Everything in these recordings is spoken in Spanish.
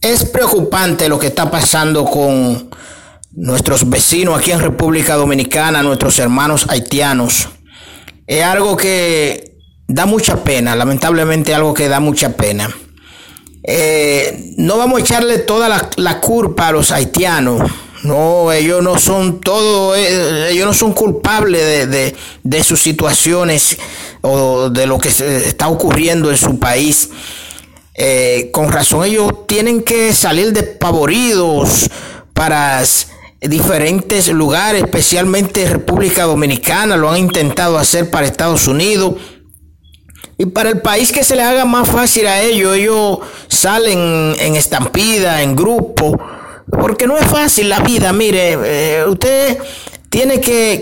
Es preocupante lo que está pasando con nuestros vecinos aquí en República Dominicana, nuestros hermanos haitianos. Es algo que da mucha pena, lamentablemente algo que da mucha pena. Eh, no vamos a echarle toda la, culpa a los haitianos. No, ellos no son todo, eh, ellos no son culpables de, sus situaciones o de lo que está ocurriendo en su país. Eh, con razón ellos tienen que salir despavoridos para diferentes lugares, especialmente República Dominicana, lo han intentado hacer para Estados Unidos. Y para el país que se les haga más fácil a ellos, ellos salen en estampida, en grupo, porque no es fácil la vida. Mire, eh, usted tiene que,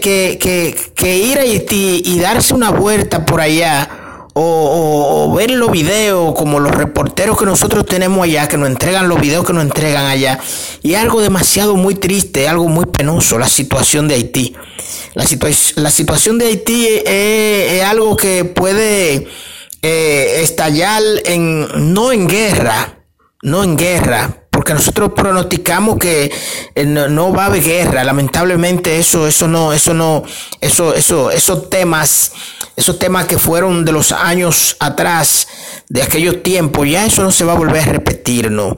ir a Haití y darse una vuelta por allá o, ver los videos como los reporteros que nosotros tenemos allá, que nos entregan los videos que nos entregan allá. Y algo demasiado muy triste, algo muy penoso, la situación de Haití. La, la situación de Haití es, algo que puede eh, estallar en, no en guerra, no en guerra, porque nosotros pronosticamos que eh, no, va a haber guerra. Lamentablemente eso, eso no, eso no, eso, eso, esos temas, esos temas que fueron de los años atrás, de aquellos tiempos, ya eso no se va a volver a repetir, ¿no?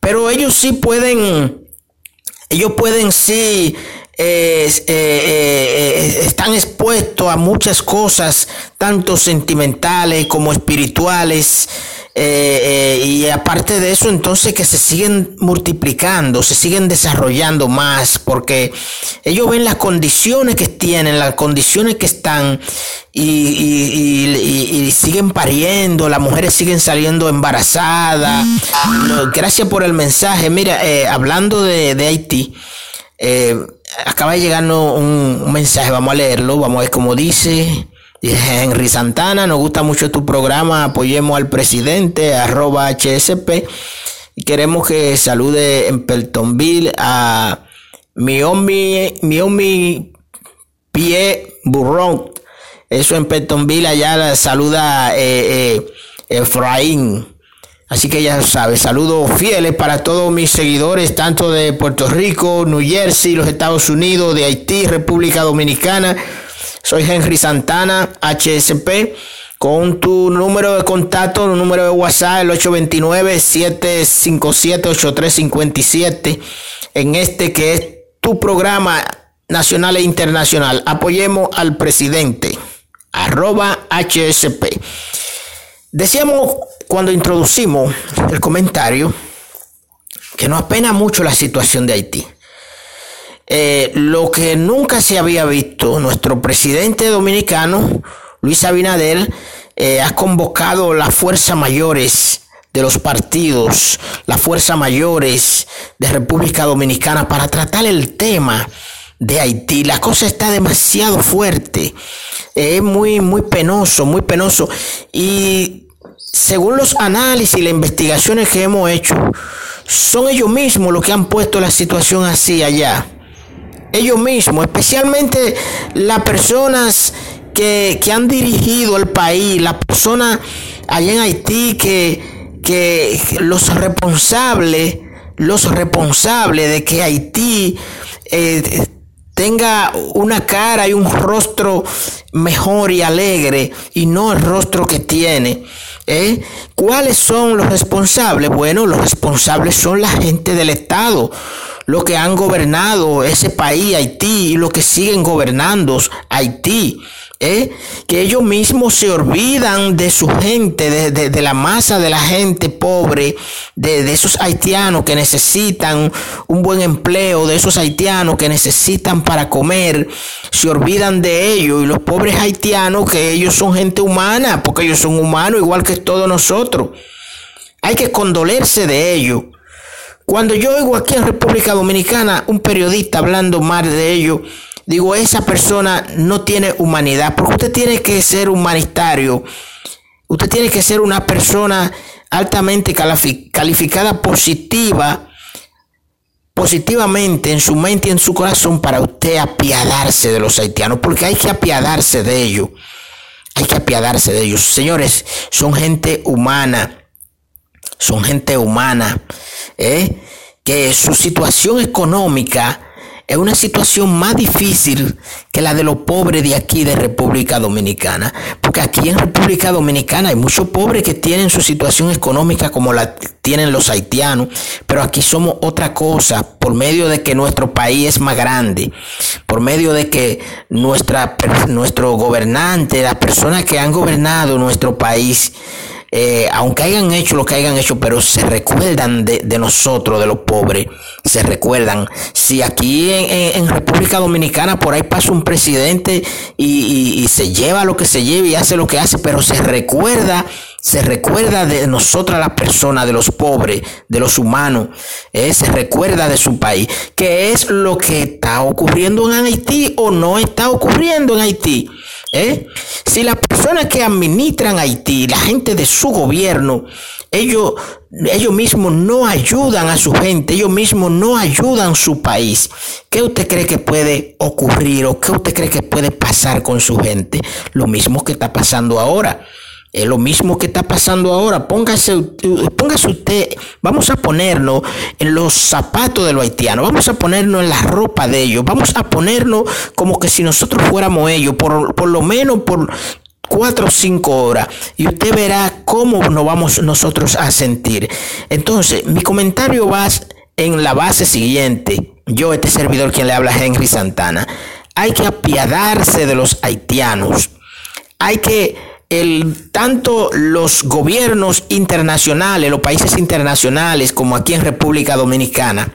Pero ellos sí pueden, ellos pueden sí eh, eh, están expuestos a muchas cosas, tanto sentimentales como espirituales. Eh, eh, y aparte de eso, entonces que se siguen multiplicando, se siguen desarrollando más, porque ellos ven las condiciones que tienen, las condiciones que están, y, siguen pariendo, las mujeres siguen saliendo embarazadas. Gracias por el mensaje. Mira, eh, hablando de, Haití, acaba de llegarnos un, un mensaje, vamos a leerlo, vamos a ver cómo dice. Henry Santana, nos gusta mucho tu programa, apoyemos al presidente, arroba HSP. Y queremos que salude en Peltonville a Miomi, Miomi Pie Burrón. Eso en Peltonville, allá saluda eh, eh, Efraín. Así que ya sabes, saludos fieles para todos mis seguidores, tanto de Puerto Rico, New Jersey, los Estados Unidos, de Haití, República Dominicana. Soy Henry Santana, HSP, con tu número de contacto, el número de WhatsApp, el 829-757-8357, en este que es tu programa nacional e internacional. Apoyemos al presidente, arroba HSP. Decíamos cuando introducimos el comentario que nos apena mucho la situación de Haití. Eh, lo que nunca se había visto, nuestro presidente dominicano, Luis Abinader, eh, ha convocado las fuerzas mayores de los partidos, las fuerzas mayores de República Dominicana para tratar el tema de Haití. La cosa está demasiado fuerte, es muy, muy penoso, muy penoso. Y según los análisis y las investigaciones que hemos hecho, son ellos mismos los que han puesto la situación así allá ellos mismos, especialmente las personas que, han dirigido el país, las personas allá en Haití que, que los responsables, los responsables de que Haití eh, tenga una cara y un rostro mejor y alegre y no el rostro que tiene. ¿eh? ¿Cuáles son los responsables? Bueno, los responsables son la gente del Estado los que han gobernado ese país, Haití, y los que siguen gobernando Haití. ¿eh? que ellos mismos se olvidan de su gente, de, la masa de la gente pobre, de, esos haitianos que necesitan un buen empleo, de esos haitianos que necesitan para comer, se olvidan de ellos y los pobres haitianos que ellos son gente humana, porque ellos son humanos igual que todos nosotros. Hay que condolerse de ellos. Cuando yo oigo aquí en República Dominicana un periodista hablando mal de ellos, digo, esa persona no tiene humanidad, porque usted tiene que ser humanitario, usted tiene que ser una persona altamente calificada positiva, positivamente en su mente y en su corazón para usted apiadarse de los haitianos, porque hay que apiadarse de ellos, hay que apiadarse de ellos. Señores, son gente humana, son gente humana ¿eh? que su situación económica es una situación más difícil que la de los pobres de aquí de República Dominicana. Porque aquí en República Dominicana hay muchos pobres que tienen su situación económica como la tienen los haitianos, pero aquí somos otra cosa por medio de que nuestro país es más grande, por medio de que nuestra, nuestro gobernante, las personas que han gobernado nuestro país, eh, aunque hayan hecho lo que hayan hecho, pero se recuerdan de, nosotros, de los pobres, se recuerdan. Si aquí en, República Dominicana por ahí pasa un presidente y, se lleva lo que se lleva y hace lo que hace, pero se recuerda se recuerda de nosotras las personas, de los pobres, de los humanos, eh, se recuerda de su país. ¿Qué es lo que está ocurriendo en Haití o no está ocurriendo en Haití? ¿Eh? Si las personas que administran Haití, la gente de su gobierno, ellos, ellos mismos no ayudan a su gente, ellos mismos no ayudan a su país, ¿qué usted cree que puede ocurrir o qué usted cree que puede pasar con su gente? Lo mismo que está pasando ahora. Es lo mismo que está pasando ahora. Póngase, póngase usted, vamos a ponernos en los zapatos de los haitianos, vamos a ponernos en la ropa de ellos, vamos a ponernos como que si nosotros fuéramos ellos, por, por lo menos por cuatro o cinco horas y usted verá cómo nos vamos nosotros a sentir. Entonces, mi comentario va en la base siguiente. Yo, este servidor quien le habla, Henry Santana. Hay que apiadarse de los haitianos. Hay que el, tanto los gobiernos internacionales, los países internacionales, como aquí en República Dominicana,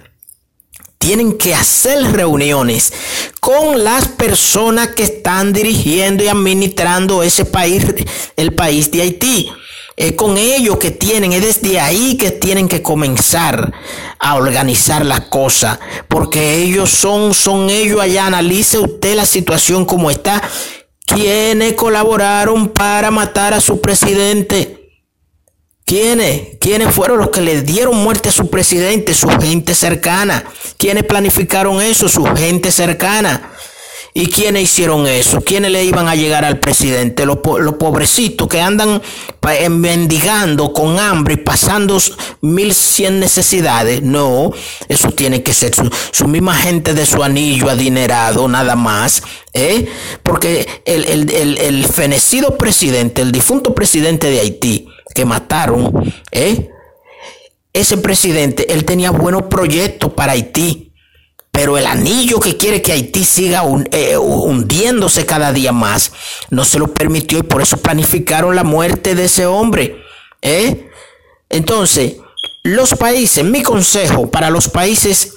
tienen que hacer reuniones con las personas que están dirigiendo y administrando ese país, el país de Haití. Es con ellos que tienen, es desde ahí que tienen que comenzar a organizar las cosas, porque ellos son, son ellos allá. Analice usted la situación como está ¿Quiénes colaboraron para matar a su presidente? ¿Quiénes? ¿Quiénes fueron los que le dieron muerte a su presidente? Su gente cercana. ¿Quiénes planificaron eso? Su gente cercana. ¿Y quiénes hicieron eso? ¿Quiénes le iban a llegar al presidente? Los, pobrecitos que andan mendigando con hambre y pasando mil cien necesidades. No, eso tiene que ser su, misma gente de su anillo adinerado, nada más. ¿eh? Porque el, fenecido presidente, el difunto presidente de Haití, que mataron, ¿eh? ese presidente, él tenía buenos proyectos para Haití pero el anillo que quiere que Haití siga eh, hundiéndose cada día más no se lo permitió y por eso planificaron la muerte de ese hombre. ¿eh? Entonces, los países, mi consejo para los países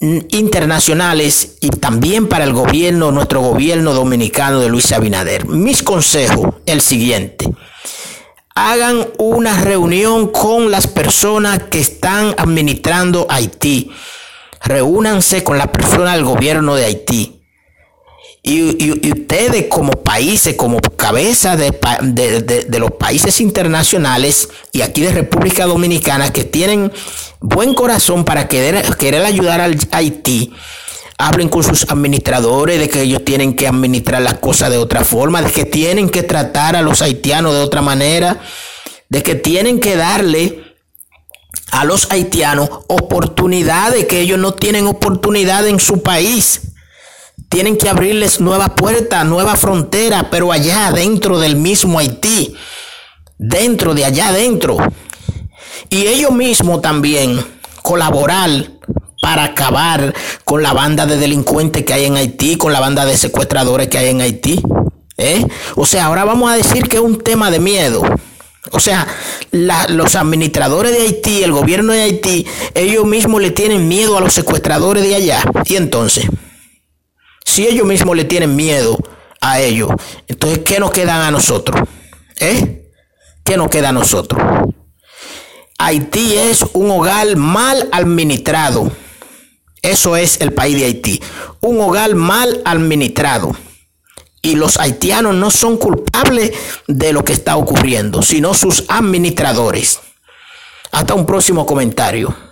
internacionales y también para el gobierno, nuestro gobierno dominicano de Luis Abinader, mis consejos, el siguiente. Hagan una reunión con las personas que están administrando Haití reúnanse con la persona del gobierno de Haití. Y, ustedes como países, como cabeza de, los países internacionales y aquí de República Dominicana que tienen buen corazón para querer, querer ayudar al Haití, hablen con sus administradores de que ellos tienen que administrar las cosas de otra forma, de que tienen que tratar a los haitianos de otra manera, de que tienen que darle a los haitianos oportunidades que ellos no tienen oportunidad en su país. Tienen que abrirles nuevas puertas, nueva frontera, pero allá dentro del mismo Haití, dentro de allá adentro. Y ellos mismos también colaborar para acabar con la banda de delincuentes que hay en Haití, con la banda de secuestradores que hay en Haití. ¿eh? O sea, ahora vamos a decir que es un tema de miedo. O sea, los administradores de Haití, el gobierno de Haití, ellos mismos le tienen miedo a los secuestradores de allá. Y entonces, si ellos mismos le tienen miedo a ellos, entonces, ¿qué nos queda a nosotros? ¿Eh? ¿Qué nos queda a nosotros? Haití es un hogar mal administrado. Eso es el país de Haití. Un hogar mal administrado y los haitianos no son culpables de lo que está ocurriendo, sino sus administradores. Hasta un próximo comentario.